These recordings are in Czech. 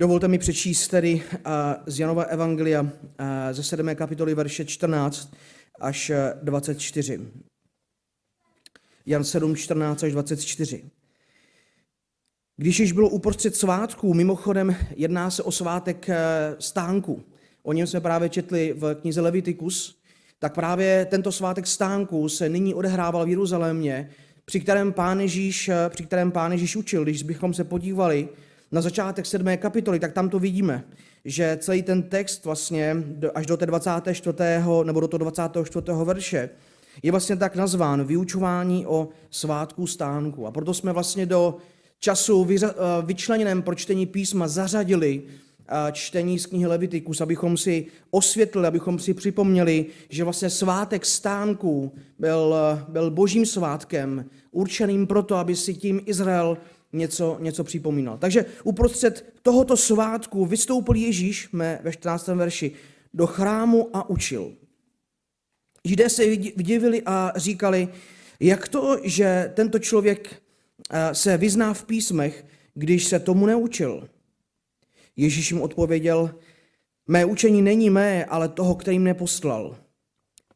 Dovolte mi přečíst tedy z Janova Evangelia ze 7. kapitoly verše 14 až 24. Jan 7, 14 až 24. Když již bylo uprostřed svátků, mimochodem jedná se o svátek eh, stánku, o něm jsme právě četli v knize Levitikus, tak právě tento svátek stánku se nyní odehrával v Jeruzalémě, při kterém pán Ježíš, eh, při kterém pán Ježíš učil. Když bychom se podívali na začátek 7. kapitoly, tak tam to vidíme, že celý ten text vlastně až do té 24. nebo do toho 24. verše je vlastně tak nazván vyučování o svátku stánku. A proto jsme vlastně do času eh, vyčleněném pro čtení písma zařadili eh, čtení z knihy Levitikus, abychom si osvětlili, abychom si připomněli, že vlastně svátek stánku byl, eh, byl božím svátkem, určeným proto, aby si tím Izrael něco, něco připomínal. Takže uprostřed tohoto svátku vystoupil Ježíš, ve 14. verši, do chrámu a učil. Židé se vydivili a říkali, jak to, že tento člověk eh, se vyzná v písmech, když se tomu neučil. Ježíš jim odpověděl, mé učení není mé, ale toho, který mě poslal.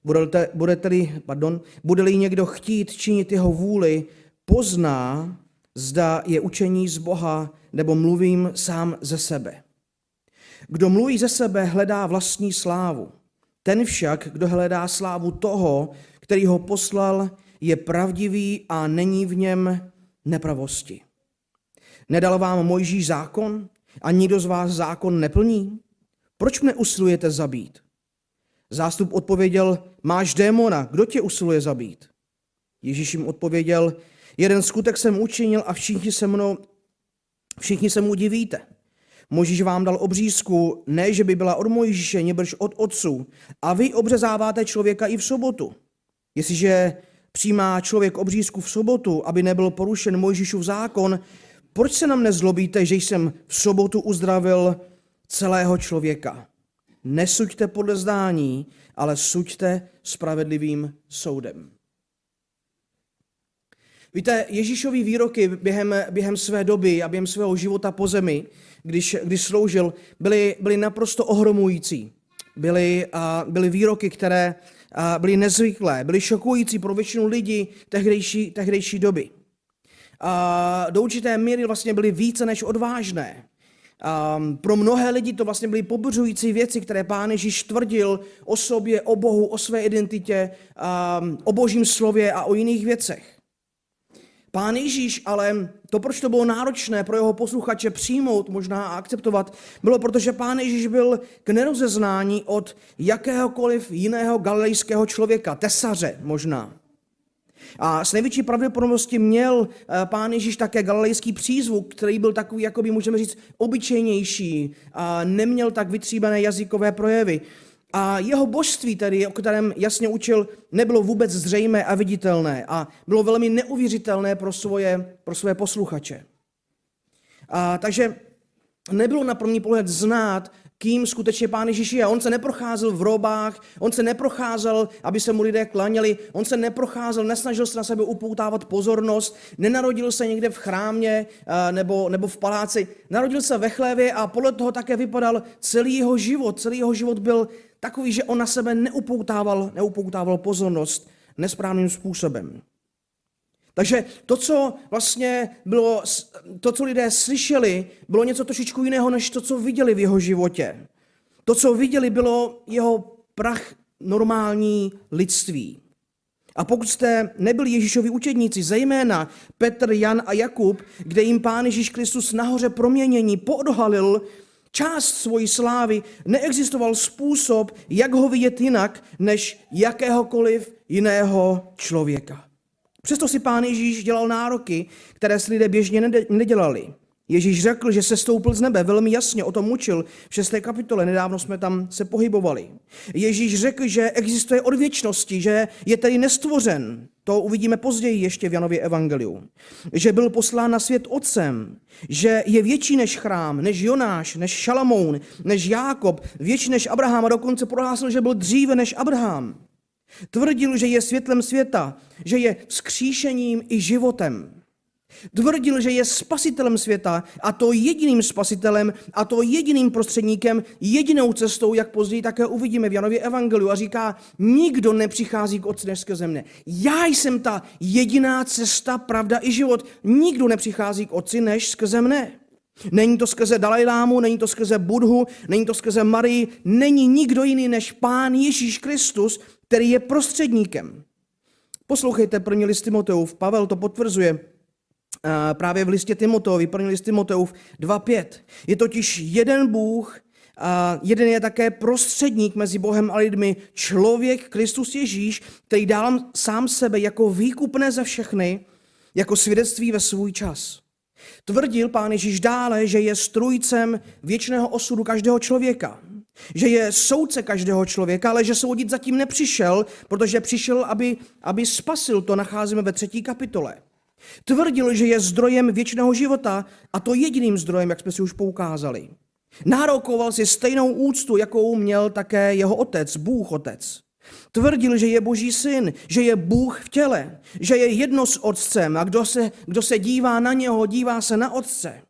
Budete, budete-li, pardon, bude-li někdo chtít činit jeho vůli, pozná, zda je učení z Boha, nebo mluvím sám ze sebe. Kdo mluví ze sebe, hledá vlastní slávu. Ten však, kdo hledá slávu toho, který ho poslal, je pravdivý a není v něm nepravosti. Nedal vám Mojžíš zákon a nikdo z vás zákon neplní? Proč mne usilujete zabít? Zástup odpověděl, máš démona, kdo tě usiluje zabít? Ježíš jim odpověděl, jeden skutek jsem učinil a všichni se mnou, všichni se mu divíte. Možíš vám dal obřízku, ne, že by byla od Mojžíše, nebrž od otců. A vy obřezáváte člověka i v sobotu. Jestliže přijímá člověk obřízku v sobotu, aby nebyl porušen Mojžíšův zákon, proč se nám nezlobíte, že jsem v sobotu uzdravil celého člověka? Nesuďte podle zdání, ale suďte spravedlivým soudem. Víte, Ježíšový výroky během, během své doby a během svého života po zemi, když, když sloužil, byly, byly naprosto ohromující. Byly, uh, byly výroky, které uh, byly nezvyklé, byly šokující pro většinu lidí tehdejší, tehdejší doby. Uh, do určité míry vlastně byly více než odvážné. Um, pro mnohé lidi to vlastně byly pobuřující věci, které pán Ježíš tvrdil o sobě, o Bohu, o své identitě, um, o božím slově a o jiných věcech. Pán Ježíš ale to, proč to bylo náročné pro jeho posluchače přijmout, možná a akceptovat, bylo proto, že pán Ježíš byl k nerozeznání od jakéhokoliv jiného galilejského člověka, tesaře možná. A s největší pravděpodobností měl eh, pán Ježíš také galilejský přízvuk, který byl takový, jakoby můžeme říct, obyčejnější a neměl tak vytříbené jazykové projevy. A jeho božství tedy, o kterém jasně učil, nebylo vůbec zřejmé a viditelné a bylo velmi neuvěřitelné pro svoje, pro svoje posluchače. A, takže nebylo na první pohled znát, kým skutečně Pán Ježíš je. On se neprocházel v robách, on se neprocházel, aby se mu lidé klaněli, on se neprocházel, nesnažil se na sebe upoutávat pozornost, nenarodil se někde v chrámě nebo, nebo v paláci, narodil se ve chlévě a podle toho také vypadal celý jeho život. Celý jeho život byl takový, že on na sebe neupoutával, neupoutával pozornost nesprávným způsobem. Takže to, co vlastně bylo, to, co lidé slyšeli, bylo něco trošičku jiného, než to, co viděli v jeho životě. To, co viděli, bylo jeho prach normální lidství. A pokud jste nebyli Ježíšovi učedníci, zejména Petr, Jan a Jakub, kde jim Pán Ježíš Kristus nahoře proměnění podhalil část svojí slávy, neexistoval způsob, jak ho vidět jinak, než jakéhokoliv jiného člověka. Přesto si pán Ježíš dělal nároky, které si lidé běžně nedělali. Ježíš řekl, že se stoupil z nebe, velmi jasně o tom učil v 6. kapitole, nedávno jsme tam se pohybovali. Ježíš řekl, že existuje od věčnosti, že je tedy nestvořen. To uvidíme později ještě v Janově evangeliu. Že byl poslán na svět otcem, že je větší než chrám, než Jonáš, než Šalamoun, než Jákob, větší než Abraham a dokonce prohlásil, že byl dříve než Abraham. Tvrdil, že je světlem světa, že je vzkříšením i životem. Tvrdil, že je spasitelem světa a to jediným spasitelem a to jediným prostředníkem, jedinou cestou, jak později také uvidíme v Janově evangeliu a říká, nikdo nepřichází k otci než mne. Já jsem ta jediná cesta, pravda i život. Nikdo nepřichází k otci než skrze mne. Není to skrze Dalajlámu, není to skrze Budhu, není to skrze Marii, není nikdo jiný než Pán Ježíš Kristus, který je prostředníkem. Poslouchejte první list Timoteův, Pavel to potvrzuje právě v listě Timoteovi, první list Timoteův 2.5. Je totiž jeden Bůh, a jeden je také prostředník mezi Bohem a lidmi, člověk Kristus Ježíš, který dal sám sebe jako výkupné za všechny, jako svědectví ve svůj čas. Tvrdil pán Ježíš dále, že je strujcem věčného osudu každého člověka. Že je soudce každého člověka, ale že soudit zatím nepřišel, protože přišel, aby, aby spasil. To nacházíme ve třetí kapitole. Tvrdil, že je zdrojem věčného života a to jediným zdrojem, jak jsme si už poukázali. Nárokoval si stejnou úctu, jakou měl také jeho otec, Bůh otec. Tvrdil, že je boží syn, že je Bůh v těle, že je jedno s otcem a kdo se, kdo se dívá na něho, dívá se na otce.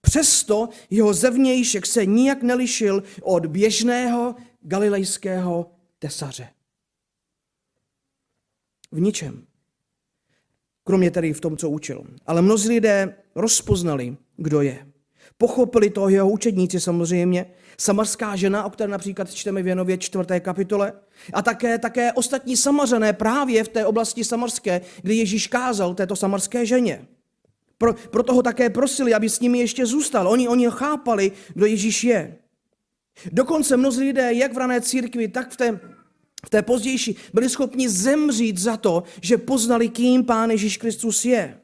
Přesto jeho zevnějšek se nijak nelišil od běžného galilejského tesaře. V ničem. Kromě tedy v tom, co učil. Ale mnozí lidé rozpoznali, kdo je. Pochopili to jeho učedníci samozřejmě, samarská žena, o které například čteme v Janově čtvrté kapitole, a také, také ostatní samařené právě v té oblasti samarské, kdy Ježíš kázal této samarské ženě. Pro, proto ho také prosili, aby s nimi ještě zůstal. Oni, oni chápali, kdo Ježíš je. Dokonce mnozí lidé, jak v rané církvi, tak v té, v té pozdější, byli schopni zemřít za to, že poznali, kým Pán Ježíš Kristus je.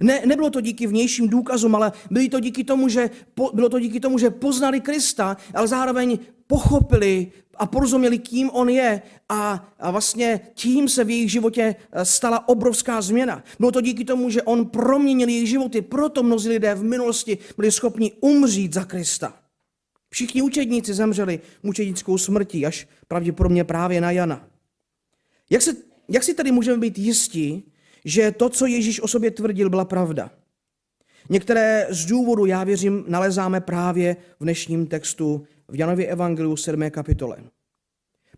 Ne, nebylo to díky vnějším důkazům, ale bylo to díky tomu, že, po, bylo to díky tomu, že poznali Krista, ale zároveň pochopili a porozuměli, kým on je a, a vlastně tím se v jejich životě eh, stala obrovská změna. Bylo to díky tomu, že on proměnil jejich životy, proto mnozí lidé v minulosti byli schopni umřít za Krista. Všichni učedníci zemřeli mučednickou smrtí, až pravděpodobně právě na Jana. Jak, se, jak si tady můžeme být jistí, že to, co Ježíš o sobě tvrdil, byla pravda. Některé z důvodů, já věřím, nalezáme právě v dnešním textu v Janově Evangeliu 7. kapitole.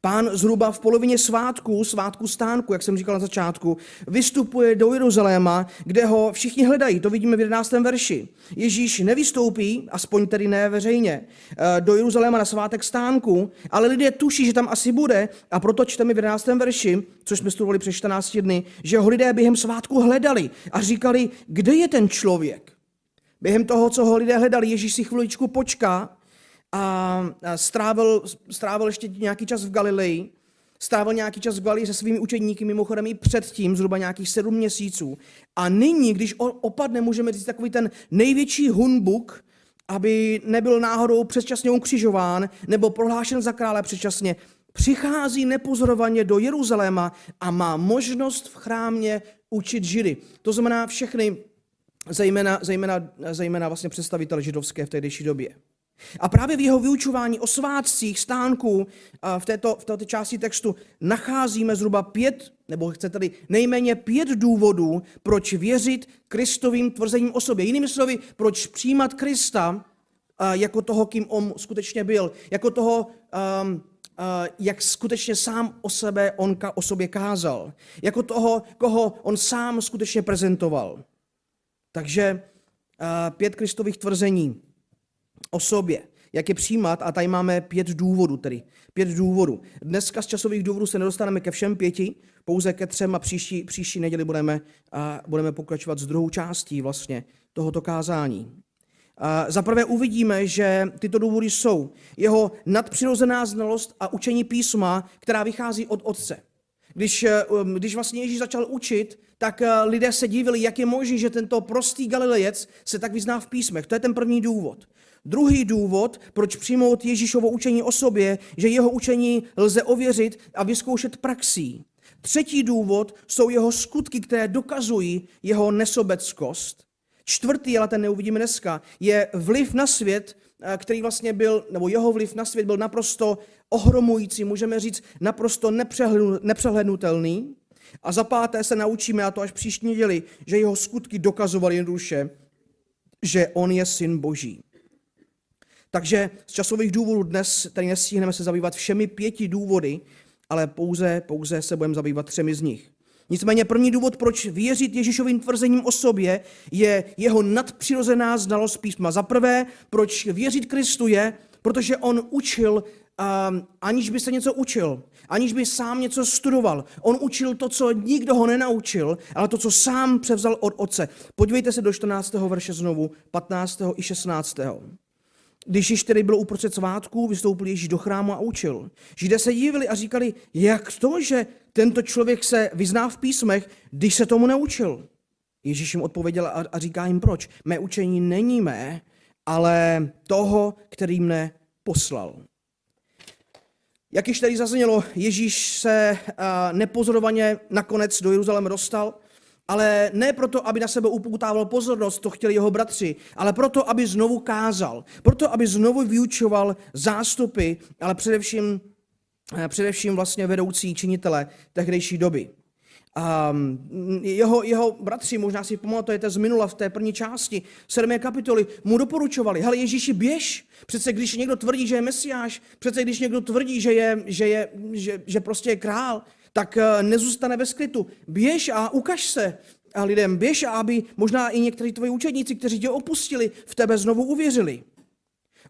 Pán zhruba v polovině svátku, svátku stánku, jak jsem říkal na začátku, vystupuje do Jeruzaléma, kde ho všichni hledají. To vidíme v 11. verši. Ježíš nevystoupí, aspoň tedy ne veřejně, eh, do Jeruzaléma na svátek stánku, ale lidé tuší, že tam asi bude a proto čteme v 11. verši, což jsme studovali před 14 dny, že ho lidé během svátku hledali a říkali, kde je ten člověk. Během toho, co ho lidé hledali, Ježíš si chviličku počká a strávil, strávil ještě nějaký čas v Galileji, strávil nějaký čas v Galileji se svými učeníky, mimochodem i předtím, zhruba nějakých sedm měsíců. A nyní, když opadne, můžeme říct takový ten největší hunbuk, aby nebyl náhodou předčasně ukřižován nebo prohlášen za krále předčasně, přichází nepozorovaně do Jeruzaléma a má možnost v chrámě učit židy. To znamená všechny, zejména, zejména, zejména vlastně představitele židovské v tehdejší době. A právě v jeho vyučování o svátcích, stánku v této, v této části textu nacházíme zhruba pět, nebo chcete-li nejméně pět důvodů, proč věřit Kristovým tvrzením o sobě. Jinými slovy, proč přijímat Krista jako toho, kým on skutečně byl, jako toho, um, jak skutečně sám o sebe on o sobě kázal, jako toho, koho on sám skutečně prezentoval. Takže pět Kristových tvrzení o sobě, jak je přijímat, a tady máme pět důvodů tedy. Pět důvodů. Dneska z časových důvodů se nedostaneme ke všem pěti, pouze ke třem a příští, příští neděli budeme, a budeme pokračovat s druhou částí vlastně tohoto kázání. Za prvé uvidíme, že tyto důvody jsou jeho nadpřirozená znalost a učení písma, která vychází od Otce. Když, um, když vlastně Ježíš začal učit, tak uh, lidé se divili, jak je možné, že tento prostý Galilejec se tak vyzná v písmech. To je ten první důvod. Druhý důvod, proč přijmout Ježíšovo učení o sobě, že jeho učení lze ověřit a vyzkoušet praxí. Třetí důvod jsou jeho skutky, které dokazují jeho nesobeckost. Čtvrtý, ale ten neuvidíme dneska, je vliv na svět, eh, který vlastně byl, nebo jeho vliv na svět byl naprosto ohromující, můžeme říct naprosto nepřehlednutelný. A za páté se naučíme, a to až příští neděli, že jeho skutky dokazovaly jednoduše, že on je syn Boží. Takže z časových důvodů dnes tady nestihneme se zabývat všemi pěti důvody, ale pouze, pouze se budeme zabývat třemi z nich. Nicméně první důvod, proč věřit Ježíšovým tvrzením o sobě, je jeho nadpřirozená znalost písma. Za prvé, proč věřit Kristu je, protože on učil, um, aniž by se něco učil, aniž by sám něco studoval. On učil to, co nikdo ho nenaučil, ale to, co sám převzal od otce. Podívejte se do 14. verše znovu, 15. i 16. Když již tedy byl uprostřed svátků, vystoupil Ježíš do chrámu a učil. Židé se divili a říkali, jak to, že tento člověk se vyzná v písmech, když se tomu naučil. Ježíš jim odpověděl a říká jim proč. Mé učení není mé, ale toho, který mne poslal. Jak již tady zaznělo, Ježíš se nepozorovaně nakonec do Jeruzaléma dostal, ale ne proto, aby na sebe upoutával pozornost, to chtěli jeho bratři, ale proto, aby znovu kázal, proto, aby znovu vyučoval zástupy, ale především, eh, především vlastně vedoucí činitele tehdejší doby. A jeho, jeho bratři, možná si pamatujete z minula v té první části sedmé kapitoly, mu doporučovali, hele Ježíši běž, přece když někdo tvrdí, že je mesiáš, přece když někdo tvrdí, že, je, že, je, že, že prostě je král, tak eh, nezůstane bez klitu. Běž a ukaž se a lidem, běž a aby možná i někteří tvoji učedníci, kteří tě opustili, v tebe znovu uvěřili.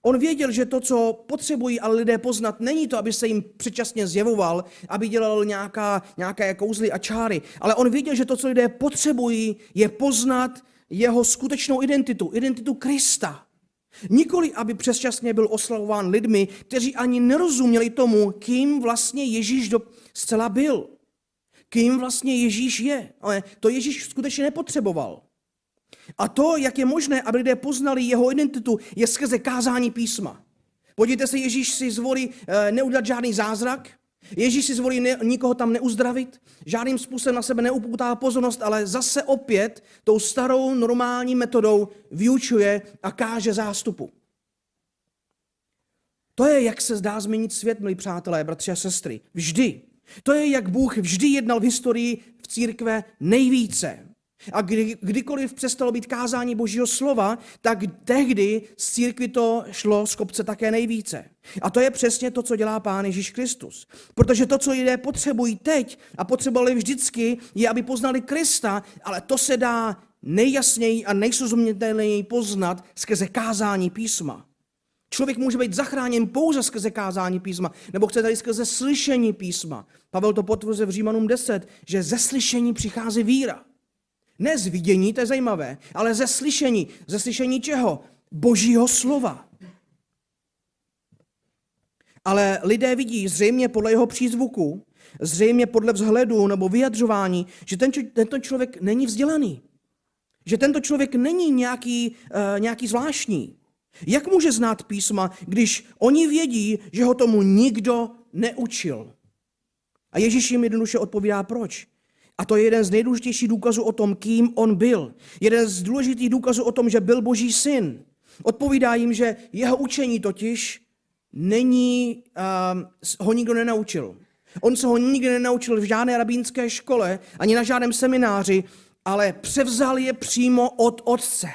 On věděl, že to, co potřebují ale lidé poznat, není to, aby se jim předčasně zjevoval, aby dělal nějaká, nějaké kouzly a čáry, ale on věděl, že to, co lidé potřebují, je poznat jeho skutečnou identitu, identitu Krista. Nikoli, aby přesčasně byl oslavován lidmi, kteří ani nerozuměli tomu, kým vlastně Ježíš do, zcela byl. Kým vlastně Ježíš je. Ale to Ježíš skutečně nepotřeboval. A to, jak je možné, aby lidé poznali jeho identitu, je skrze kázání písma. Podívejte se, Ježíš si zvolí eh, neudělat žádný zázrak, Ježíš si zvolí ne, nikoho tam neuzdravit, žádným způsobem na sebe neupoutá pozornost, ale zase opět tou starou normální metodou vyučuje a káže zástupu. To je, jak se zdá změnit svět, milí přátelé, bratři a sestry. Vždy. To je, jak Bůh vždy jednal v historii v církve nejvíce. A kdy, kdykoliv přestalo být kázání Božího slova, tak tehdy z církvy to šlo z kopce také nejvíce. A to je přesně to, co dělá Pán Ježíš Kristus. Protože to, co lidé potřebují teď a potřebovali vždycky, je, aby poznali Krista, ale to se dá nejjasněji a nejsrozumitelněji poznat skrze kázání písma. Člověk může být zachráněn pouze skrze kázání písma, nebo chce tady skrze slyšení písma. Pavel to potvrzuje v Římanům 10, že ze slyšení přichází víra. Ne z vidění, to je zajímavé, ale ze slyšení. Ze slyšení čeho? Božího slova. Ale lidé vidí zřejmě podle jeho přízvuku, zřejmě podle vzhledu nebo vyjadřování, že ten, tento člověk není vzdělaný. Že tento člověk není nějaký, uh, nějaký zvláštní. Jak může znát písma, když oni vědí, že ho tomu nikdo neučil? A Ježíš jim jednoduše odpovídá proč. A to je jeden z nejdůležitějších důkazů o tom, kým on byl. Jeden z důležitých důkazů o tom, že byl Boží syn. Odpovídá jim, že jeho učení totiž není, uh, ho nikdo nenaučil. On se ho nikdy nenaučil v žádné rabínské škole, ani na žádném semináři, ale převzal je přímo od otce.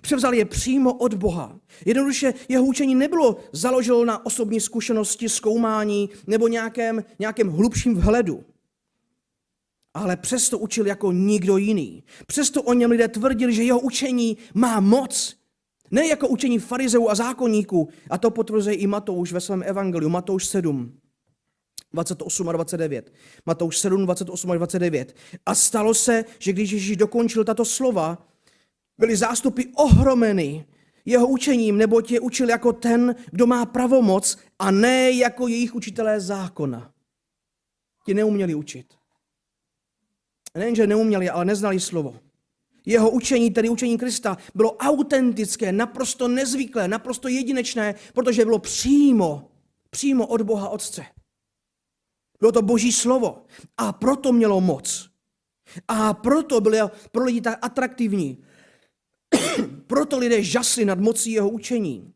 Převzal je přímo od Boha. Jednoduše jeho učení nebylo založeno na osobní zkušenosti, zkoumání nebo nějakém, nějakém hlubším vhledu ale přesto učil jako nikdo jiný. Přesto o něm lidé tvrdili, že jeho učení má moc. Ne jako učení farizeů a zákonníků. A to potvrzuje i Matouš ve svém evangeliu. Matouš 7, 28 a 29. Matouš 7, 28 a 29. A stalo se, že když Ježíš dokončil tato slova, byly zástupy ohromeny jeho učením, nebo tě učil jako ten, kdo má pravomoc a ne jako jejich učitelé zákona. Ti neuměli učit nejenže neuměli, ale neznali slovo. Jeho učení, tedy učení Krista, bylo autentické, naprosto nezvyklé, naprosto jedinečné, protože bylo přímo, přímo od Boha Otce. Bylo to Boží slovo a proto mělo moc. A proto bylo pro lidi tak atraktivní. proto lidé žasli nad mocí jeho učení.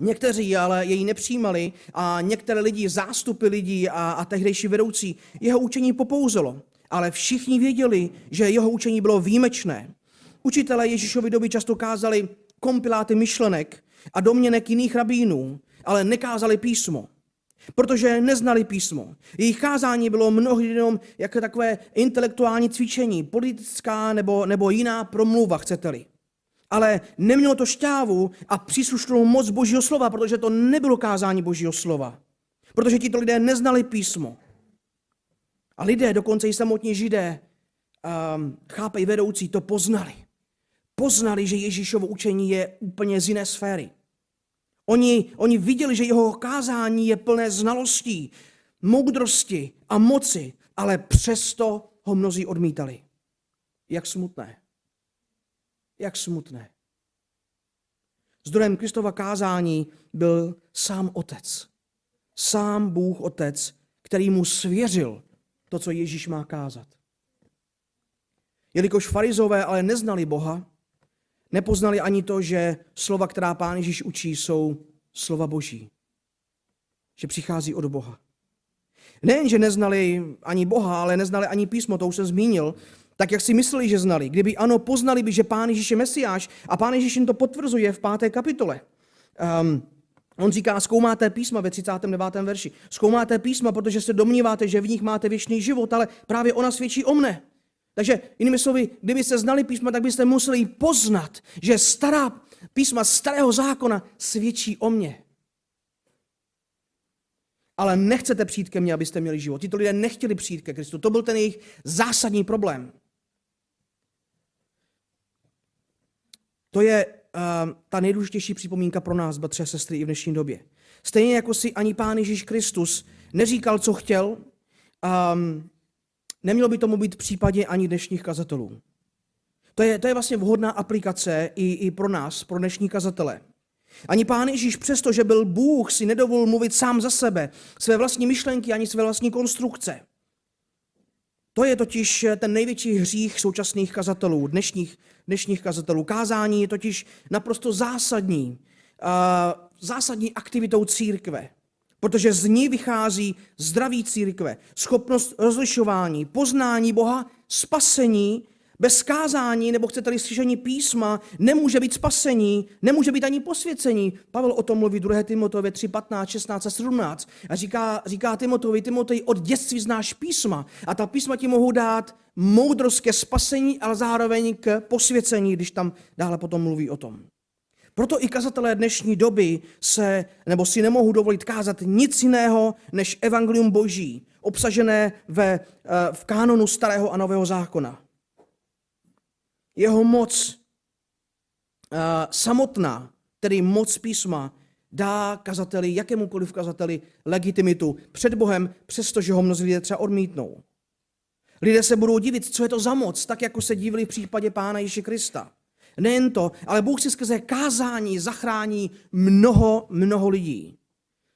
Někteří ale jej nepřijímali a některé lidi, zástupy lidí a, a tehdejší vedoucí, jeho učení popouzelo. Ale všichni věděli, že jeho učení bylo výjimečné. Učitelé Ježíšovi doby často kázali kompiláty myšlenek a domněnek jiných rabínů, ale nekázali písmo protože neznali písmo. Jejich kázání bylo mnohdy jenom jako takové intelektuální cvičení, politická nebo, nebo jiná promluva, chcete-li. Ale nemělo to šťávu a příslušnou moc Božího slova, protože to nebylo kázání Božího slova. Protože tito lidé neznali písmo. A lidé, dokonce i samotní židé, um, chápej vedoucí, to poznali. Poznali, že Ježíšovo učení je úplně z jiné sféry. Oni, oni viděli, že jeho kázání je plné znalostí, moudrosti a moci, ale přesto ho mnozí odmítali. Jak smutné. Jak smutné. Zdrojem Kristova kázání byl sám Otec. Sám Bůh Otec, který mu svěřil to, co Ježíš má kázat. Jelikož farizové ale neznali Boha, Nepoznali ani to, že slova, která Pán Ježíš učí, jsou slova Boží. Že přichází od Boha. Nejen, že neznali ani Boha, ale neznali ani písmo, to už jsem zmínil, tak jak si mysleli, že znali. Kdyby ano, poznali by, že Pán Ježíš je Mesiáš a Pán Ježíš jim to potvrzuje v páté kapitole. Um, on říká, zkoumáte písma ve 39. verši. Zkoumáte písma, protože se domníváte, že v nich máte věčný život, ale právě ona svědčí o mne. Takže jinými slovy, kdybyste znali písma, tak byste museli poznat, že stará písma starého zákona svědčí o mně. Ale nechcete přijít ke mně, abyste měli život. Tito lidé nechtěli přijít ke Kristu. To byl ten jejich zásadní problém. To je uh, ta nejdůležitější připomínka pro nás, bratře a sestry, i v dnešní době. Stejně jako si ani Pán Ježíš Kristus neříkal, co chtěl, um, Nemělo by tomu být v případě ani dnešních kazatelů. To je, to je vlastně vhodná aplikace i, i pro nás, pro dnešní kazatele. Ani pán Ježíš přesto, že byl Bůh, si nedovolil mluvit sám za sebe, své vlastní myšlenky ani své vlastní konstrukce. To je totiž ten největší hřích současných kazatelů, dnešních, dnešních kazatelů. Kázání je totiž naprosto zásadní, uh, zásadní aktivitou církve. Protože z ní vychází zdraví církve, schopnost rozlišování, poznání Boha, spasení, bez kázání, nebo chcete-li slyšení písma, nemůže být spasení, nemůže být ani posvěcení. Pavel o tom mluví 2. Timoteovi 3, 15, 16 a 17. A říká, říká Timoteovi, Timotej, od dětství znáš písma a ta písma ti mohou dát moudrost ke spasení, ale zároveň k posvěcení, když tam dále potom mluví o tom. Proto i kazatelé dnešní doby se, nebo si nemohou dovolit kázat nic jiného než evangelium boží, obsažené ve, eh, v kánonu starého a nového zákona. Jeho moc uh, samotná, tedy moc písma, dá kazateli, jakémukoliv kazateli, legitimitu před Bohem, přestože ho mnozí lidé třeba odmítnou. Lidé se budou divit, co je to za moc, tak jako se divili v případě Pána Ježíše Krista. Nejen to, ale Bůh si skrze kázání zachrání mnoho, mnoho lidí.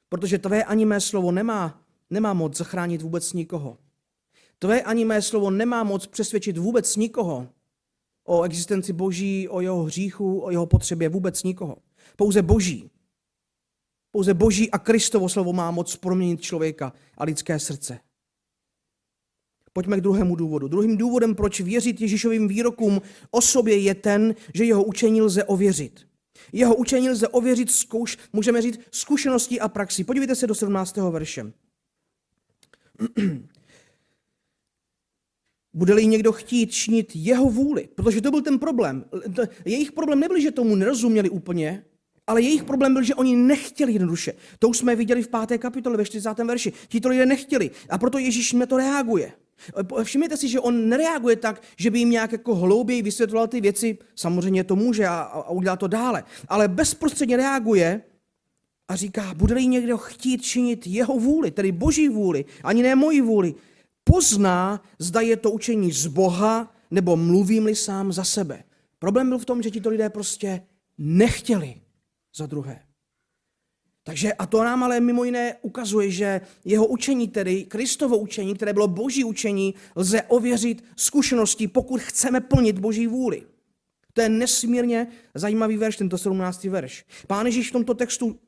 Protože tvé ani mé slovo nemá, nemá moc zachránit vůbec nikoho. Tvé ani mé slovo nemá moc přesvědčit vůbec nikoho o existenci Boží, o jeho hříchu, o jeho potřebě, vůbec nikoho. Pouze Boží. Pouze Boží a Kristovo slovo má moc proměnit člověka a lidské srdce. Pojďme k druhému důvodu. Druhým důvodem, proč věřit Ježíšovým výrokům o sobě, je ten, že jeho učení lze ověřit. Jeho učení lze ověřit, zkouš, můžeme říct, zkušeností a praxi. Podívejte se do 17. verše. Bude-li někdo chtít činit jeho vůli, protože to byl ten problém. Jejich problém nebyl, že tomu nerozuměli úplně, ale jejich problém byl, že oni nechtěli jednoduše. To už jsme viděli v páté kapitole ve 40. verši. Tito lidé nechtěli a proto Ježíš na to reaguje. Všimněte si, že on nereaguje tak, že by jim nějak jako hlouběji vysvětloval ty věci, samozřejmě to může a, a udělá to dále, ale bezprostředně reaguje a říká, bude-li někdo chtít činit jeho vůli, tedy boží vůli, ani ne moji vůli, pozná, zda je to učení z Boha, nebo mluvím-li sám za sebe. Problém byl v tom, že ti to lidé prostě nechtěli za druhé. Takže a to nám ale mimo jiné ukazuje, že jeho učení, tedy Kristovo učení, které bylo boží učení, lze ověřit zkušeností, pokud chceme plnit boží vůli. To je nesmírně zajímavý verš, tento 17. verš. Pán Ježíš v tomto textu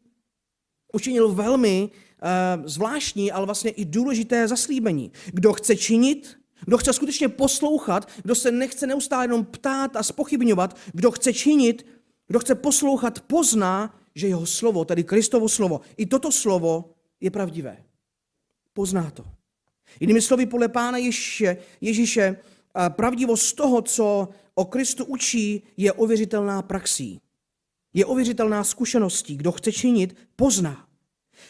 učinil velmi uh, zvláštní, ale vlastně i důležité zaslíbení. Kdo chce činit, kdo chce skutečně poslouchat, kdo se nechce neustále jenom ptát a spochybňovat, kdo chce činit, kdo chce poslouchat, pozná, že jeho slovo, tedy Kristovo slovo, i toto slovo je pravdivé. Pozná to. Jinými slovy, podle Pána Ježíše, Ježíše pravdivost toho, co o Kristu učí, je ověřitelná praxí. Je ověřitelná zkušeností. Kdo chce činit, pozná.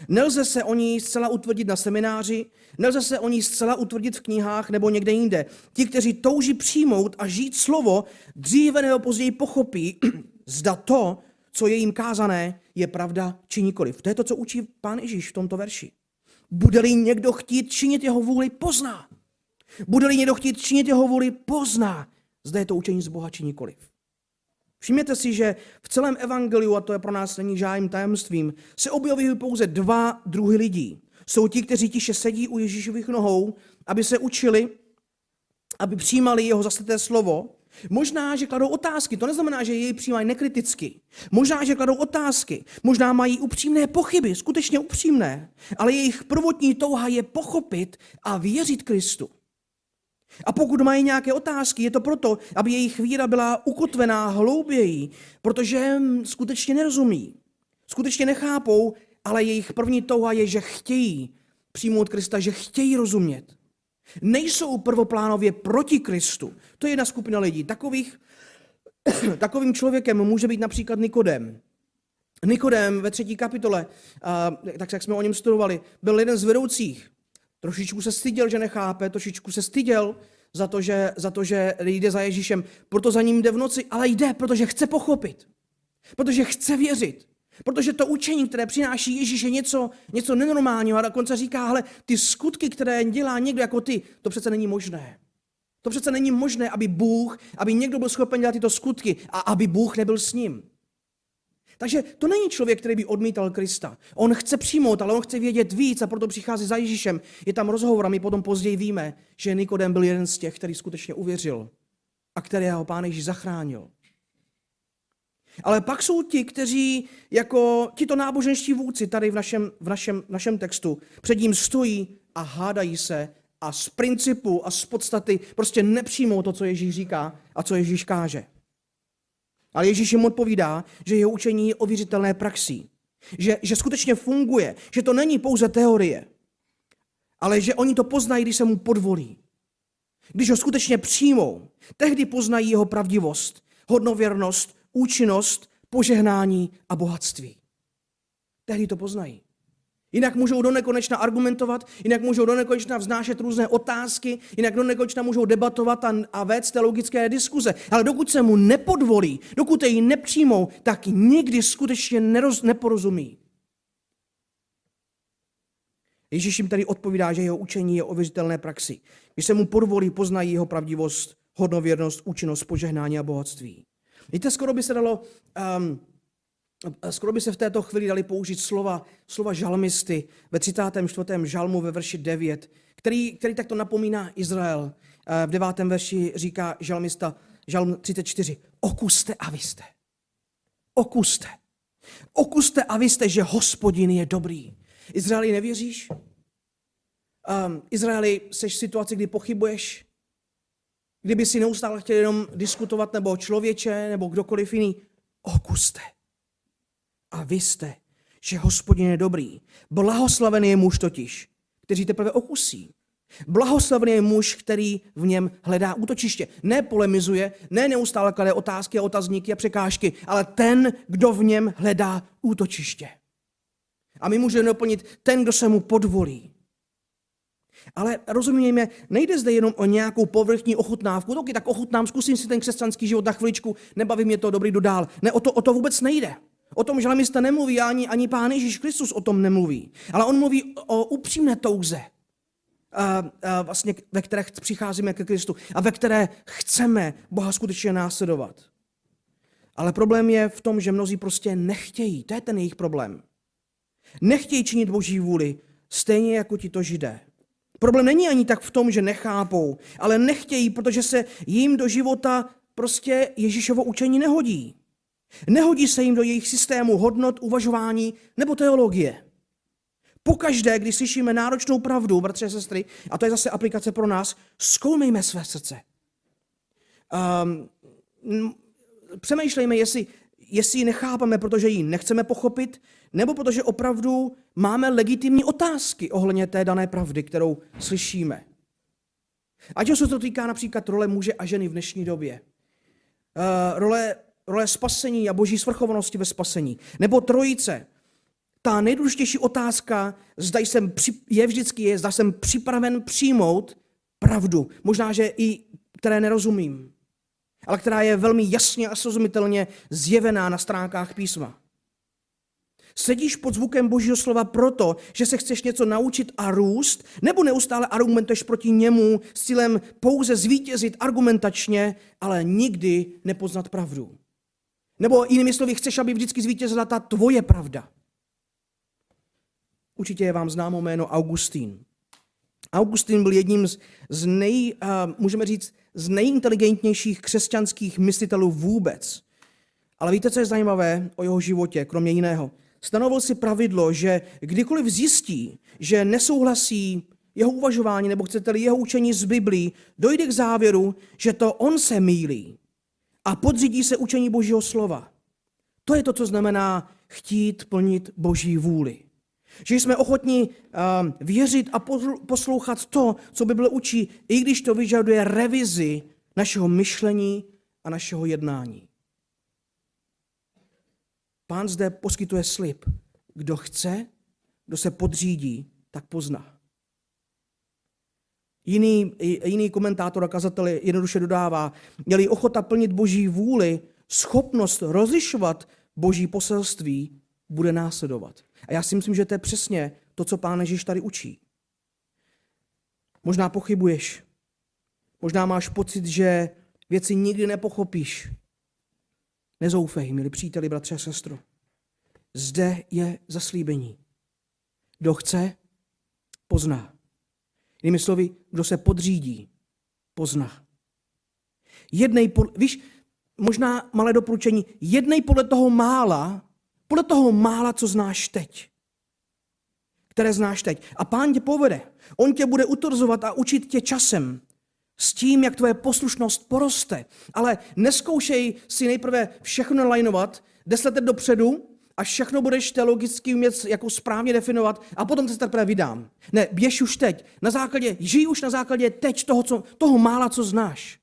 Nelze se o ní zcela utvrdit na semináři, nelze se o ní zcela utvrdit v knihách nebo někde jinde. Ti, kteří touží přijmout a žít slovo, dříve nebo později pochopí, zda to, co je jim kázané, je pravda či nikoliv. To je to, co učí pán Ježíš v tomto verši. Bude-li někdo chtít činit jeho vůli, pozná. Bude-li někdo chtít činit jeho vůli, pozná. Zde je to učení z Boha či nikoliv. Všimněte si, že v celém evangeliu, a to je pro nás není žádným tajemstvím, se objevují pouze dva druhy lidí. Jsou ti, kteří tiše sedí u Ježíšových nohou, aby se učili, aby přijímali jeho zasleté slovo. Možná, že kladou otázky, to neznamená, že jej přijímají nekriticky. Možná, že kladou otázky, možná mají upřímné pochyby, skutečně upřímné, ale jejich prvotní touha je pochopit a věřit Kristu. A pokud mají nějaké otázky, je to proto, aby jejich víra byla ukotvená hlouběji, protože skutečně nerozumí, skutečně nechápou, ale jejich první touha je, že chtějí přijmout Krista, že chtějí rozumět. Nejsou prvoplánově proti Kristu. To je jedna skupina lidí. Takových, takovým člověkem může být například Nikodem. Nikodem ve třetí kapitole, tak jak jsme o něm studovali, byl jeden z vedoucích Trošičku se styděl, že nechápe, trošičku se styděl za to, že, za to, že jde za Ježíšem, proto za ním jde v noci, ale jde, protože chce pochopit, protože chce věřit. Protože to učení, které přináší Ježíš, je něco, něco nenormálního a dokonce říká, ale ty skutky, které dělá někdo jako ty, to přece není možné. To přece není možné, aby Bůh, aby někdo byl schopen dělat tyto skutky a aby Bůh nebyl s ním. Takže to není člověk, který by odmítal Krista. On chce přijmout, ale on chce vědět víc a proto přichází za Ježíšem. Je tam rozhovor a my potom později víme, že Nikodem byl jeden z těch, který skutečně uvěřil a kterého pán Ježíš zachránil. Ale pak jsou ti, kteří jako tito náboženští vůdci tady v našem, v našem, v našem textu před ním stojí a hádají se a z principu a z podstaty prostě nepřijmou to, co Ježíš říká a co Ježíš káže. Ale Ježíš jim odpovídá, že jeho učení je ověřitelné praxí. Že, že skutečně funguje, že to není pouze teorie, ale že oni to poznají, když se mu podvolí. Když ho skutečně přijmou, tehdy poznají jeho pravdivost, hodnověrnost, účinnost, požehnání a bohatství. Tehdy to poznají. Jinak můžou do nekonečna argumentovat, jinak můžou do nekonečna vznášet různé otázky, jinak do nekonečna můžou debatovat a, a vést teologické diskuze. Ale dokud se mu nepodvolí, dokud jej nepřijmou, tak nikdy skutečně neroz, neporozumí. Ježíš jim tady odpovídá, že jeho učení je ověřitelné praxi. Když se mu podvolí, poznají jeho pravdivost, hodnověrnost, účinnost, požehnání a bohatství. Víte, skoro by se dalo um, skoro by se v této chvíli dali použít slova, slova žalmisty ve 34. žalmu ve verši 9, který, který takto napomíná Izrael. Eh, v 9. verši říká žalmista, žalm 34, okuste a vy jste. Okuste. Okuste a vy jste, že hospodin je dobrý. Izraeli, nevěříš? Um, Izraeli, jsi v situaci, kdy pochybuješ? Kdyby si neustále chtěl jenom diskutovat, nebo člověče, nebo kdokoliv jiný, okuste a vy jste, že hospodin je dobrý. Blahoslavený je muž totiž, který teprve okusí. Blahoslavený je muž, který v něm hledá útočiště. Ne polemizuje, ne neustále klade otázky a otazníky a překážky, ale ten, kdo v něm hledá útočiště. A my můžeme doplnit ten, kdo se mu podvolí. Ale rozumíme, nejde zde jenom o nějakou povrchní ochutnávku. Taky tak ochutnám, zkusím si ten křesťanský život na chviličku, nebaví mě to dobrý dodál. Ne, o to, o to vůbec nejde. O tom žalmista nemluví, ani, ani Pán Ježíš Kristus o tom nemluví. Ale on mluví o upřímné touze, a, a vlastně, ve které přicházíme ke Kristu a ve které chceme Boha skutečně následovat. Ale problém je v tom, že mnozí prostě nechtějí. To je ten jejich problém. Nechtějí činit Boží vůli, stejně jako ti to židé. Problém není ani tak v tom, že nechápou, ale nechtějí, protože se jim do života prostě Ježíšovo učení nehodí. Nehodí se jim do jejich systému hodnot, uvažování nebo teologie. Pokaždé, když slyšíme náročnou pravdu, bratře a sestry, a to je zase aplikace pro nás, zkoumejme své srdce. Um, přemýšlejme, jestli, jestli ji nechápeme, protože ji nechceme pochopit, nebo protože opravdu máme legitimní otázky ohledně té dané pravdy, kterou slyšíme. Ať se to týká například role muže a ženy v dnešní době. Uh, role, role spasení a boží svrchovanosti ve spasení. Nebo trojice. Ta nejdůležitější otázka, zda jsem, je vždycky je, zda jsem připraven přijmout pravdu. Možná, že i které nerozumím, ale která je velmi jasně a srozumitelně zjevená na stránkách písma. Sedíš pod zvukem Božího slova proto, že se chceš něco naučit a růst, nebo neustále argumentuješ proti němu s cílem pouze zvítězit argumentačně, ale nikdy nepoznat pravdu. Nebo jinými slovy, chceš, aby vždycky zvítězila ta tvoje pravda. Určitě je vám známo jméno Augustín. Augustín byl jedním z, z nej, uh, můžeme říct, z nejinteligentnějších křesťanských myslitelů vůbec. Ale víte, co je zajímavé o jeho životě, kromě jiného? Stanovil si pravidlo, že kdykoliv zjistí, že nesouhlasí jeho uvažování, nebo chcete-li jeho učení z Biblii, dojde k závěru, že to on se mílí a podřídí se učení Božího slova. To je to, co znamená chtít plnit Boží vůli. Že jsme ochotní uh, věřit a poslouchat to, co Bible učí, i když to vyžaduje revizi našeho myšlení a našeho jednání. Pán zde poskytuje slib. Kdo chce, kdo se podřídí, tak pozná. Jiný, jiný komentátor a kazatel jednoduše dodává, měli ochota plnit boží vůli, schopnost rozlišovat boží poselství bude následovat. A já si myslím, že to je přesně to, co pán Ježíš tady učí. Možná pochybuješ. Možná máš pocit, že věci nikdy nepochopíš. Nezoufej, milí příteli, bratře a sestro. Zde je zaslíbení. Kdo chce, pozná. Jinými slovy, kdo se podřídí, pozná. Jednej, víš, možná malé doporučení, jednej podle toho mála, podle toho mála, co znáš teď. Které znáš teď. A pán tě povede. On tě bude utorzovat a učit tě časem s tím, jak tvoje poslušnost poroste. Ale neskoušej si nejprve všechno lajnovat deset let dopředu, až všechno budeš teologicky umět jako správně definovat a potom se teprve vydám. Ne, běž už teď. Na základě, žij už na základě teď toho, co, toho mála, co znáš.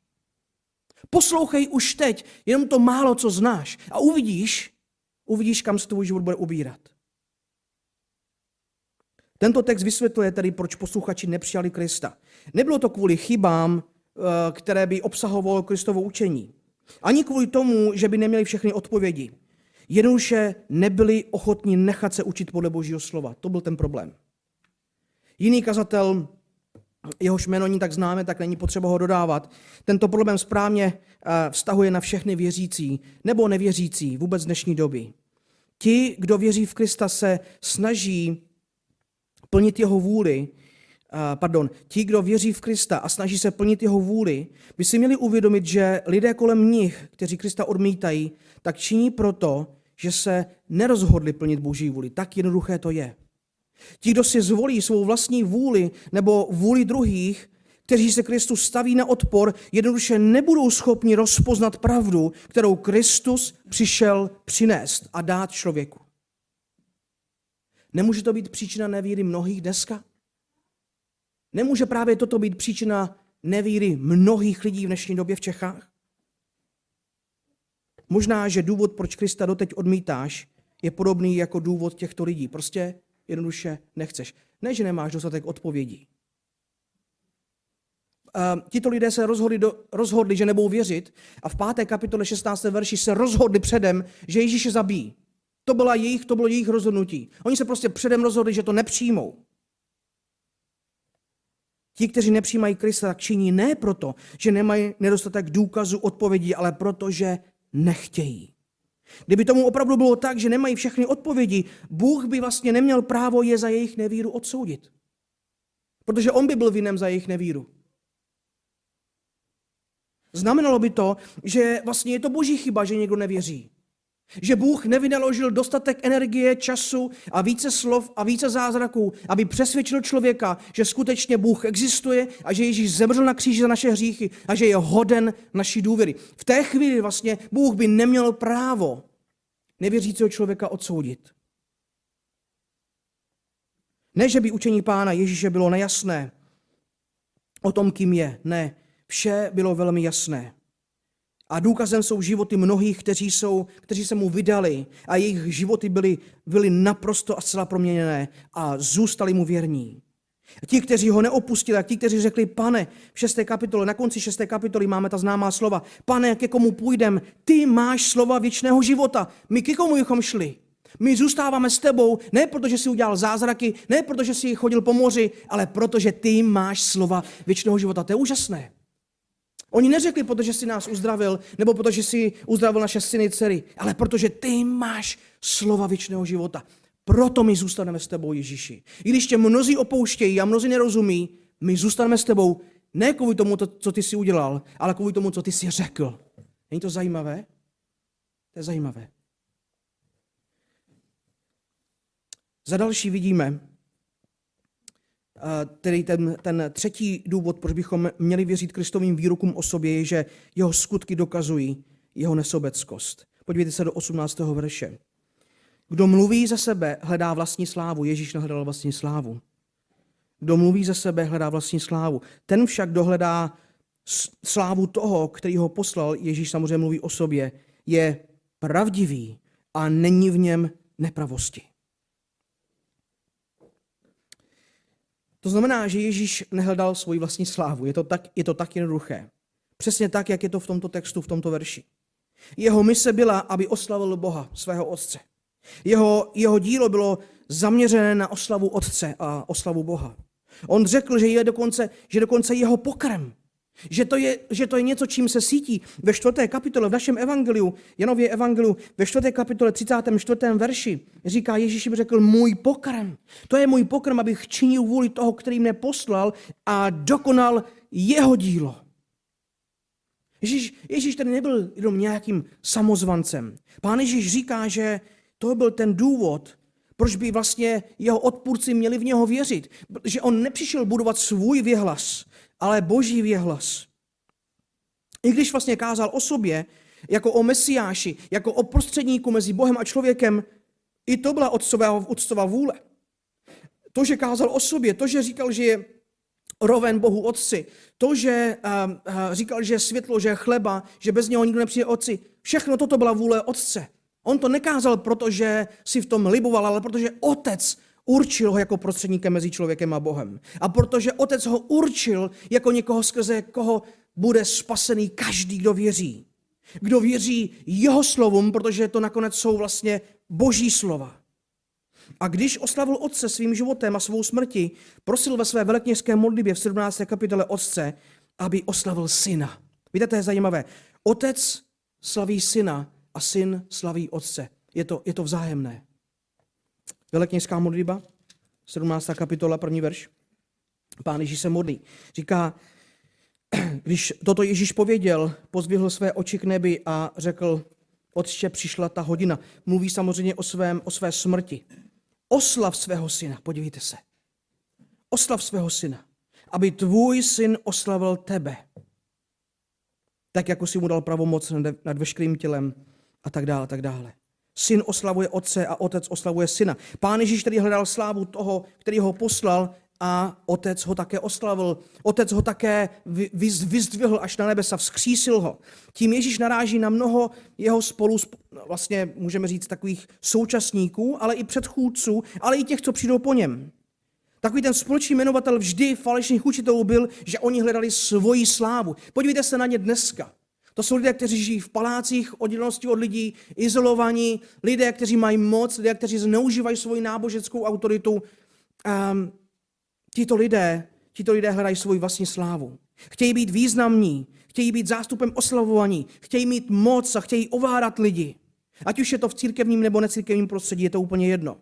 Poslouchej už teď jenom to málo, co znáš a uvidíš, uvidíš, kam se tvůj život bude ubírat. Tento text vysvětluje tedy, proč posluchači nepřijali Krista. Nebylo to kvůli chybám, eh, které by obsahovalo Kristovo učení. Ani kvůli tomu, že by neměli všechny odpovědi. Jednoduše nebyli ochotní nechat se učit podle Božího slova. To byl ten problém. Jiný kazatel, jehož jméno není tak známe, tak není potřeba ho dodávat. Tento problém správně eh, vztahuje na všechny věřící nebo nevěřící vůbec dnešní doby. Ti, kdo věří v Krista, se snaží plnit jeho vůli, pardon, ti, kdo věří v Krista a snaží se plnit jeho vůli, by si měli uvědomit, že lidé kolem nich, kteří Krista odmítají, tak činí proto, že se nerozhodli plnit Boží vůli. Tak jednoduché to je. Ti, kdo si zvolí svou vlastní vůli nebo vůli druhých, kteří se Kristus staví na odpor, jednoduše nebudou schopni rozpoznat pravdu, kterou Kristus přišel přinést a dát člověku. Nemůže to být příčina nevíry mnohých dneska? Nemůže právě toto být příčina nevíry mnohých lidí v dnešní době v Čechách? Možná, že důvod, proč Krista doteď odmítáš, je podobný jako důvod těchto lidí. Prostě jednoduše nechceš. Ne, že nemáš dostatek odpovědí. Uh, tito lidé se rozhodli, do, rozhodli, že nebudou věřit a v páté kapitole 16. verši se rozhodli předem, že Ježíše zabíjí. To, byla jejich, to bylo jejich rozhodnutí. Oni se prostě předem rozhodli, že to nepřijmou. Ti, kteří nepřijímají Krista, tak činí ne proto, že nemají nedostatek důkazů, odpovědí, ale proto, že nechtějí. Kdyby tomu opravdu bylo tak, že nemají všechny odpovědi, Bůh by vlastně neměl právo je za jejich nevíru odsoudit. Protože on by byl vinem za jejich nevíru. Znamenalo by to, že vlastně je to boží chyba, že někdo nevěří. Že Bůh nevynaložil dostatek energie, času a více slov a více zázraků, aby přesvědčil člověka, že skutečně Bůh existuje a že Ježíš zemřel na kříži za naše hříchy a že je hoden naší důvěry. V té chvíli vlastně Bůh by neměl právo nevěřícího člověka odsoudit. Ne, že by učení pána Ježíše bylo nejasné o tom, kým je. Ne, vše bylo velmi jasné. A důkazem jsou životy mnohých, kteří, jsou, kteří se mu vydali a jejich životy byly, byly naprosto a zcela proměněné a zůstali mu věrní. Ti, kteří ho neopustili, a ti, kteří řekli, pane, v šesté kapitole, na konci šesté kapitoly máme ta známá slova, pane, ke komu půjdem, ty máš slova věčného života, my ke komu bychom šli? My zůstáváme s tebou, ne protože jsi udělal zázraky, ne protože jsi chodil po moři, ale protože ty máš slova věčného života. To je úžasné. Oni neřekli, protože jsi nás uzdravil, nebo protože jsi uzdravil naše syny, dcery, ale protože ty máš slova věčného života. Proto my zůstaneme s tebou, Ježíši. I když tě mnozí opouštějí a mnozí nerozumí, my zůstaneme s tebou ne kvůli tomu, co ty jsi udělal, ale kvůli tomu, co ty jsi řekl. Není to zajímavé? To je zajímavé. Za další vidíme, tedy ten, ten třetí důvod, proč bychom měli věřit Kristovým výrokům o sobě, je, že jeho skutky dokazují jeho nesobeckost. Podívejte se do 18. verše. Kdo mluví za sebe, hledá vlastní slávu. Ježíš nehledal vlastní slávu. Kdo mluví za sebe, hledá vlastní slávu. Ten však dohledá slávu toho, který ho poslal, Ježíš samozřejmě mluví o sobě, je pravdivý a není v něm nepravosti. To znamená, že Ježíš nehledal svoji vlastní slávu. Je to tak, je to tak jednoduché. Přesně tak, jak je to v tomto textu, v tomto verši. Jeho mise byla, aby oslavil Boha, svého Otce. Jeho, jeho dílo bylo zaměřené na oslavu Otce a oslavu Boha. On řekl, že je dokonce, že dokonce jeho pokrm že to, je, že to je něco, čím se sítí. Ve čtvrté kapitole, v našem evangeliu, Janově evangeliu, ve čtvrté kapitole 34. verši, říká Ježíš mi řekl, můj pokrm. To je můj pokrm, abych činil vůli toho, který mě poslal a dokonal jeho dílo. Ježíš, Ježíš tady nebyl jenom nějakým samozvancem. Pán Ježíš říká, že to byl ten důvod, proč by vlastně jeho odpůrci měli v něho věřit. Že on nepřišel budovat svůj věhlas, ale boží věhlas. I když vlastně kázal o sobě, jako o mesiáši, jako o prostředníku mezi Bohem a člověkem, i to byla otcová, vůle. To, že kázal o sobě, to, že říkal, že je roven Bohu Otci, to, že uh, uh, říkal, že je světlo, že je chleba, že bez něho nikdo nepřijde Otci, všechno toto byla vůle Otce. On to nekázal, protože si v tom liboval, ale protože Otec určil ho jako prostředníkem mezi člověkem a Bohem. A protože Otec ho určil jako někoho, skrze koho bude spasený každý, kdo věří. Kdo věří jeho slovům, protože to nakonec jsou vlastně boží slova. A když oslavil Otce svým životem a svou smrti, prosil ve své velekněžské modlitbě v 17. kapitole Otce, aby oslavil syna. Víte, to je zajímavé. Otec slaví syna a syn slaví Otce. Je to, je to vzájemné. Velekněžská modlitba, 17. kapitola, první verš. Pán Ježíš se modlí. Říká, když toto Ježíš pověděl, pozvihl své oči k nebi a řekl, otče, přišla ta hodina. Mluví samozřejmě o, svém, o své smrti. Oslav svého syna, podívejte se. Oslav svého syna, aby tvůj syn oslavil tebe. Tak, jako si mu dal pravomoc nad veškerým tělem a tak dále, tak dále. Syn oslavuje otce a otec oslavuje syna. Pán Ježíš tedy hledal slávu toho, který ho poslal a otec ho také oslavil. Otec ho také vyzdvihl až na nebesa, vzkřísil ho. Tím Ježíš naráží na mnoho jeho spolu, vlastně můžeme říct takových současníků, ale i předchůdců, ale i těch, co přijdou po něm. Takový ten společný jmenovatel vždy falešných učitelů byl, že oni hledali svoji slávu. Podívejte se na ně dneska. To jsou lidé, kteří žijí v palácích, oddělenosti od lidí, izolovaní, lidé, kteří mají moc, lidé, kteří zneužívají svoji náboženskou autoritu. Um, tito lidé, tito lidé hledají svoji vlastní slávu. Chtějí být významní, chtějí být zástupem oslavovaní, chtějí mít moc a chtějí ovládat lidi. Ať už je to v církevním nebo necírkevním prostředí, je to úplně jedno.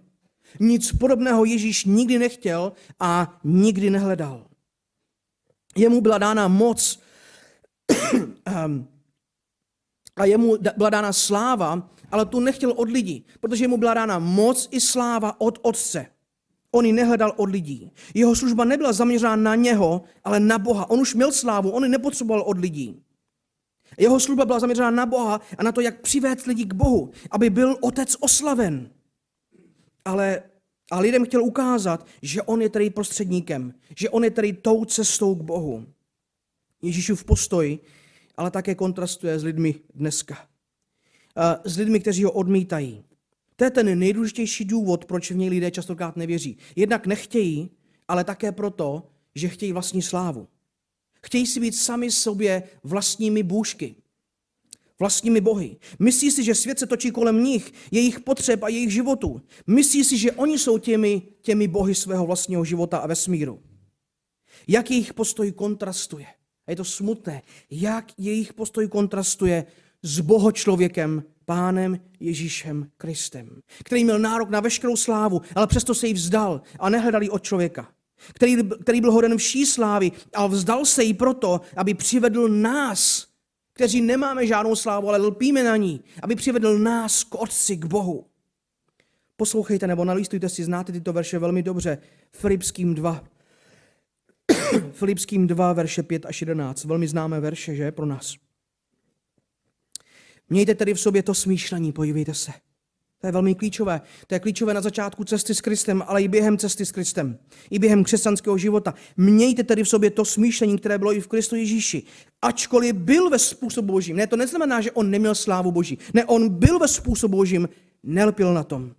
Nic podobného Ježíš nikdy nechtěl a nikdy nehledal. Jemu byla dána moc um, a jemu byla dána sláva ale tu nechtěl od lidí, protože mu byla dána moc i sláva od Otce. On ji nehledal od lidí. Jeho služba nebyla zaměřená na něho, ale na Boha. On už měl slávu, on ji nepotřeboval od lidí. Jeho služba byla zaměřená na Boha a na to, jak přivést lidi k Bohu, aby byl otec oslaven. Ale a lidem chtěl ukázat, že on je tady prostředníkem, že on je tady tou cestou k Bohu. Ježíšův postoj ale také kontrastuje s lidmi dneska. S lidmi, kteří ho odmítají. To je ten nejdůležitější důvod, proč v něj lidé častokrát nevěří. Jednak nechtějí, ale také proto, že chtějí vlastní slávu. Chtějí si být sami sobě vlastními bůžky, vlastními bohy. Myslí si, že svět se točí kolem nich, jejich potřeb a jejich životů. Myslí si, že oni jsou těmi, těmi bohy svého vlastního života a vesmíru. Jak jejich postoj kontrastuje. A je to smutné, jak jejich postoj kontrastuje s bohočlověkem, pánem Ježíšem Kristem, který měl nárok na veškerou slávu, ale přesto se jí vzdal a nehledal od člověka. Který, který byl hoden vší slávy a vzdal se jí proto, aby přivedl nás, kteří nemáme žádnou slávu, ale lpíme na ní, aby přivedl nás k Otci, k Bohu. Poslouchejte nebo nalistujte si, znáte tyto verše velmi dobře. Filipským 2. Filipským 2, verše 5 až 11. Velmi známé verše, že, pro nás. Mějte tedy v sobě to smýšlení, podívejte se. To je velmi klíčové. To je klíčové na začátku cesty s Kristem, ale i během cesty s Kristem. I během křesťanského života. Mějte tedy v sobě to smýšlení, které bylo i v Kristu Ježíši. Ačkoliv byl ve způsobu božím. Ne, to neznamená, že on neměl slávu boží. Ne, on byl ve způsobu božím, nelpil na tom.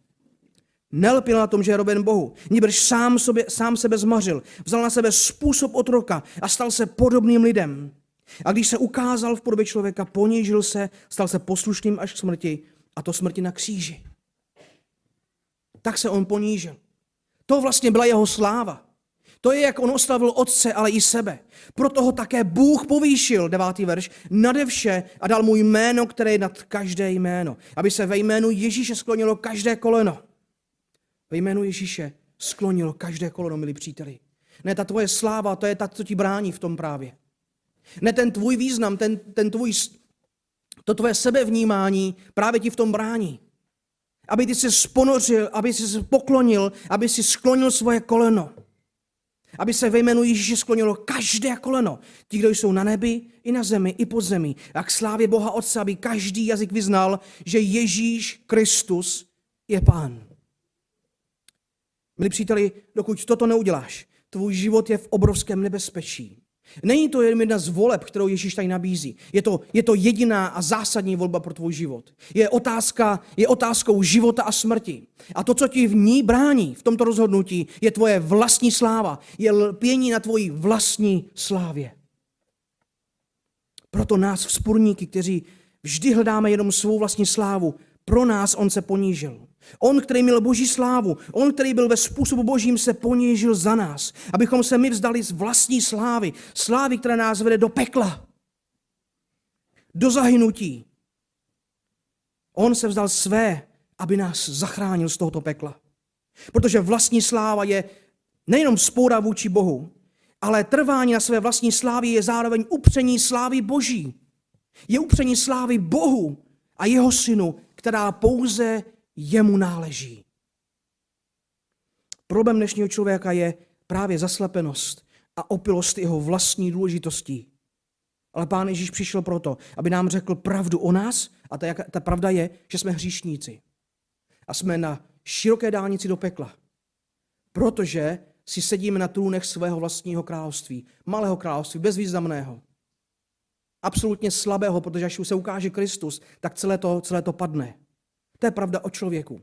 Nelpil na tom, že je roben Bohu. Níbrž sám, sobě, sám sebe zmařil. Vzal na sebe způsob otroka a stal se podobným lidem. A když se ukázal v podobě člověka, ponížil se, stal se poslušným až k smrti, a to smrti na kříži. Tak se on ponížil. To vlastně byla jeho sláva. To je, jak on oslavil otce, ale i sebe. Proto ho také Bůh povýšil, devátý verš, nade vše a dal mu jméno, které je nad každé jméno. Aby se ve jménu Ježíše sklonilo každé koleno. Ve jménu Ježíše sklonilo každé koleno, milí příteli. Ne, ta tvoje sláva, to je ta, co ti brání v tom právě. Ne ten tvůj význam, ten, ten tvůj, to tvoje sebevnímání právě ti v tom brání. Aby ty se sponořil, aby si se poklonil, aby si sklonil svoje koleno. Aby se ve jménu Ježíše sklonilo každé koleno. Ti, kdo jsou na nebi, i na zemi, i pod zemi. A k slávě Boha Otce, aby každý jazyk vyznal, že Ježíš Kristus je Pán. Milí příteli, dokud toto neuděláš, tvůj život je v obrovském nebezpečí. Není to jen jedna z voleb, kterou Ježíš tady nabízí. Je to, je to jediná a zásadní volba pro tvůj život. Je, otázka, je otázkou života a smrti. A to, co ti v ní brání, v tomto rozhodnutí, je tvoje vlastní sláva. Je lpění na tvojí vlastní slávě. Proto nás vzpůrníky, kteří vždy hledáme jenom svou vlastní slávu, pro nás on se ponížil. On, který měl boží slávu, on, který byl ve způsobu božím, se ponížil za nás, abychom se my vzdali z vlastní slávy, slávy, která nás vede do pekla, do zahynutí. On se vzdal své, aby nás zachránil z tohoto pekla. Protože vlastní sláva je nejenom spoura vůči Bohu, ale trvání na své vlastní slávě je zároveň upření slávy Boží. Je upření slávy Bohu a jeho synu, která pouze jemu náleží. Problém dnešního člověka je právě zaslepenost a opilost jeho vlastní důležitostí. Ale Pán Ježíš přišel proto, aby nám řekl pravdu o nás a ta, ta pravda je, že jsme hříšníci. A jsme na široké dálnici do pekla. Protože si sedíme na trůnech svého vlastního království. Malého království, bezvýznamného. Absolutně slabého, protože až se ukáže Kristus, tak celé to, celé to padne. To je pravda o člověku.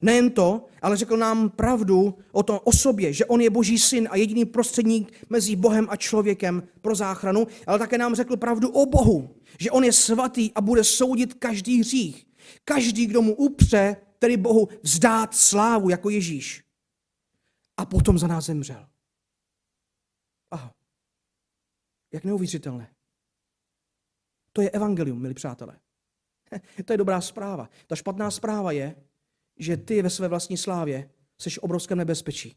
Nejen to, ale řekl nám pravdu o, to, o sobě, že on je boží syn a jediný prostředník mezi Bohem a člověkem pro záchranu, ale také nám řekl pravdu o Bohu, že on je svatý a bude soudit každý hřích. Každý, kdo mu upře, tedy Bohu, vzdát slávu jako Ježíš. A potom za nás zemřel. Aha. Jak neuvěřitelné. To je evangelium, milí přátelé. To je dobrá zpráva. Ta špatná zpráva je, že ty ve své vlastní slávě jsi v obrovském nebezpečí.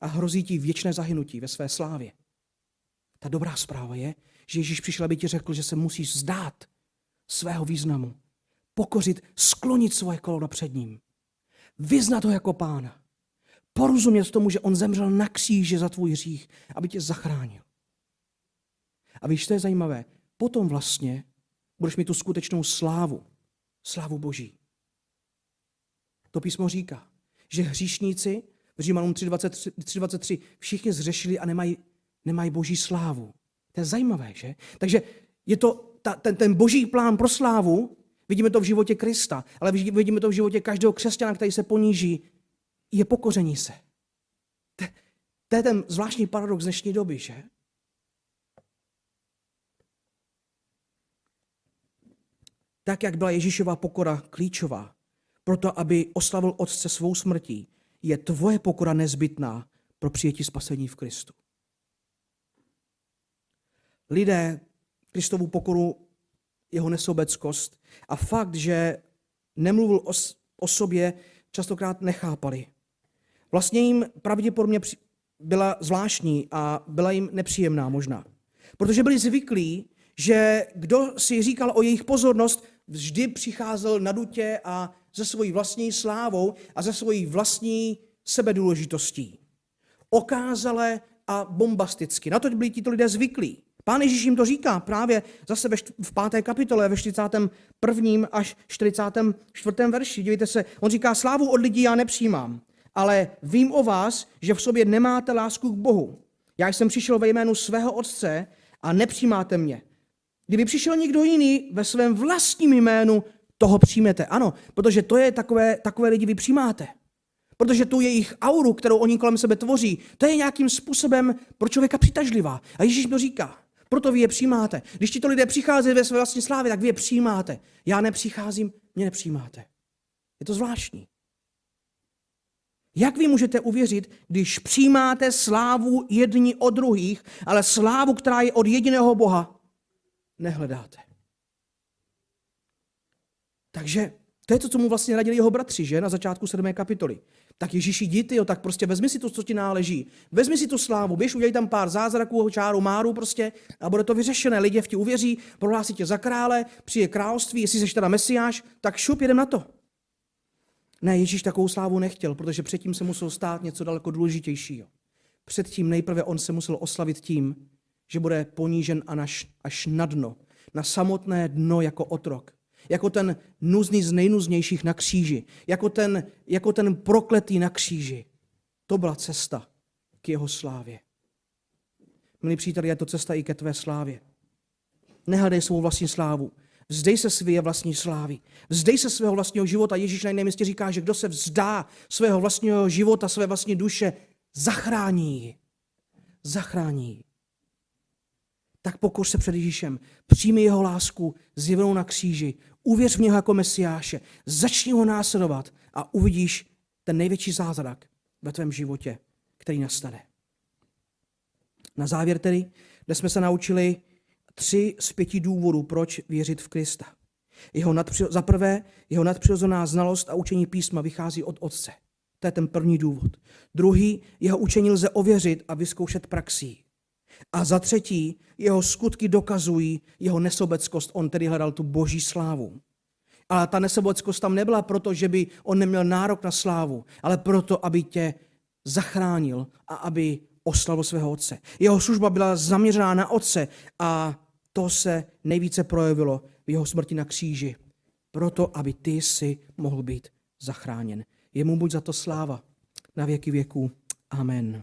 A hrozí ti věčné zahynutí ve své slávě. Ta dobrá zpráva je, že Ježíš přišel, aby ti řekl, že se musíš zdát svého významu pokořit, sklonit svoje koleno před ním. Vyznat ho jako pána. Porozumět tomu, že on zemřel na kříži za tvůj hřích, aby tě zachránil. A víš, to je zajímavé. Potom vlastně budeš mít tu skutečnou slávu. Slávu Boží. To písmo říká, že hříšníci v Římanům 3.23 všichni zřešili a nemají, nemají boží slávu. To je zajímavé, že? Takže je to ta, ten, ten boží plán pro slávu, vidíme to v životě Krista, ale vidíme to v životě každého křesťana, který se poníží, je pokoření se. To, je ten zvláštní paradox dnešní doby, že? Tak, jak byla Ježíšova pokora klíčová, proto aby oslavil Otce svou smrtí, je tvoje pokora nezbytná pro přijetí spasení v Kristu. Lidé Kristovu pokoru, jeho nesobeckost a fakt, že nemluvil o, o sobě, častokrát nechápali. Vlastně jim pravděpodobně byla zvláštní a byla jim nepříjemná možná. Protože byli zvyklí, že kdo si říkal o jejich pozornost, vždy přicházel na dutě a ze svojí vlastní slávou a ze svojí vlastní sebedůležitostí. Okázale a bombasticky. Na to byli tito lidé zvyklí. Pán Ježíš jim to říká právě zase v páté kapitole, ve 41. až 44. verši. Dívejte se, on říká, slávu od lidí já nepřijímám, ale vím o vás, že v sobě nemáte lásku k Bohu. Já jsem přišel ve jménu svého Otce a nepřijímáte mě. Kdyby přišel někdo jiný ve svém vlastním jménu, toho přijmete. Ano, protože to je takové, takové lidi vy přijímáte. Protože tu jejich auru, kterou oni kolem sebe tvoří, to je nějakým způsobem pro člověka přitažlivá. A Ježíš to říká. Proto vy je přijímáte. Když tito lidé přichází ve své vlastní slávě, tak vy je přijímáte. Já nepřicházím, mě nepřijímáte. Je to zvláštní. Jak vy můžete uvěřit, když přijímáte slávu jedni od druhých, ale slávu, která je od jediného Boha, nehledáte? Takže to je to, co mu vlastně radili jeho bratři, že? Na začátku 7. kapitoly. Tak Ježíši, jdi jo, tak prostě vezmi si to, co ti náleží. Vezmi si tu slávu, běž, udělej tam pár zázraků, čáru, máru prostě a bude to vyřešené. Lidé v ti uvěří, prohlásí tě za krále, přijde království, jestli jsi teda mesiáš, tak šup, jedem na to. Ne, Ježíš takovou slávu nechtěl, protože předtím se musel stát něco daleko důležitějšího. Předtím nejprve on se musel oslavit tím, že bude ponížen až, na dno, na samotné dno jako otrok jako ten nuzný z nejnuznějších na kříži, jako ten, jako ten prokletý na kříži. To byla cesta k jeho slávě. Milí příteli, je to cesta i ke tvé slávě. Nehledej svou vlastní slávu. Vzdej se své vlastní slávy. Vzdej se svého vlastního života. Ježíš na jiném místě říká, že kdo se vzdá svého vlastního života, své vlastní duše, zachrání ji. Zachrání ji tak pokoř se před Ježíšem, přijmi jeho lásku zjevenou na kříži, uvěř v něho jako mesiáše, začni ho následovat a uvidíš ten největší zázrak ve tvém životě, který nastane. Na závěr tedy, kde jsme se naučili tři z pěti důvodů, proč věřit v Krista. Jeho nadpři- za prvé, jeho nadpřirozená znalost a učení písma vychází od Otce. To je ten první důvod. Druhý, jeho učení lze ověřit a vyzkoušet praxí. A za třetí, jeho skutky dokazují jeho nesobeckost. On tedy hledal tu boží slávu. A ta nesobeckost tam nebyla proto, že by on neměl nárok na slávu, ale proto, aby tě zachránil a aby oslavil svého otce. Jeho služba byla zaměřená na otce a to se nejvíce projevilo v jeho smrti na kříži. Proto, aby ty si mohl být zachráněn. Jemu buď za to sláva na věky věků. Amen.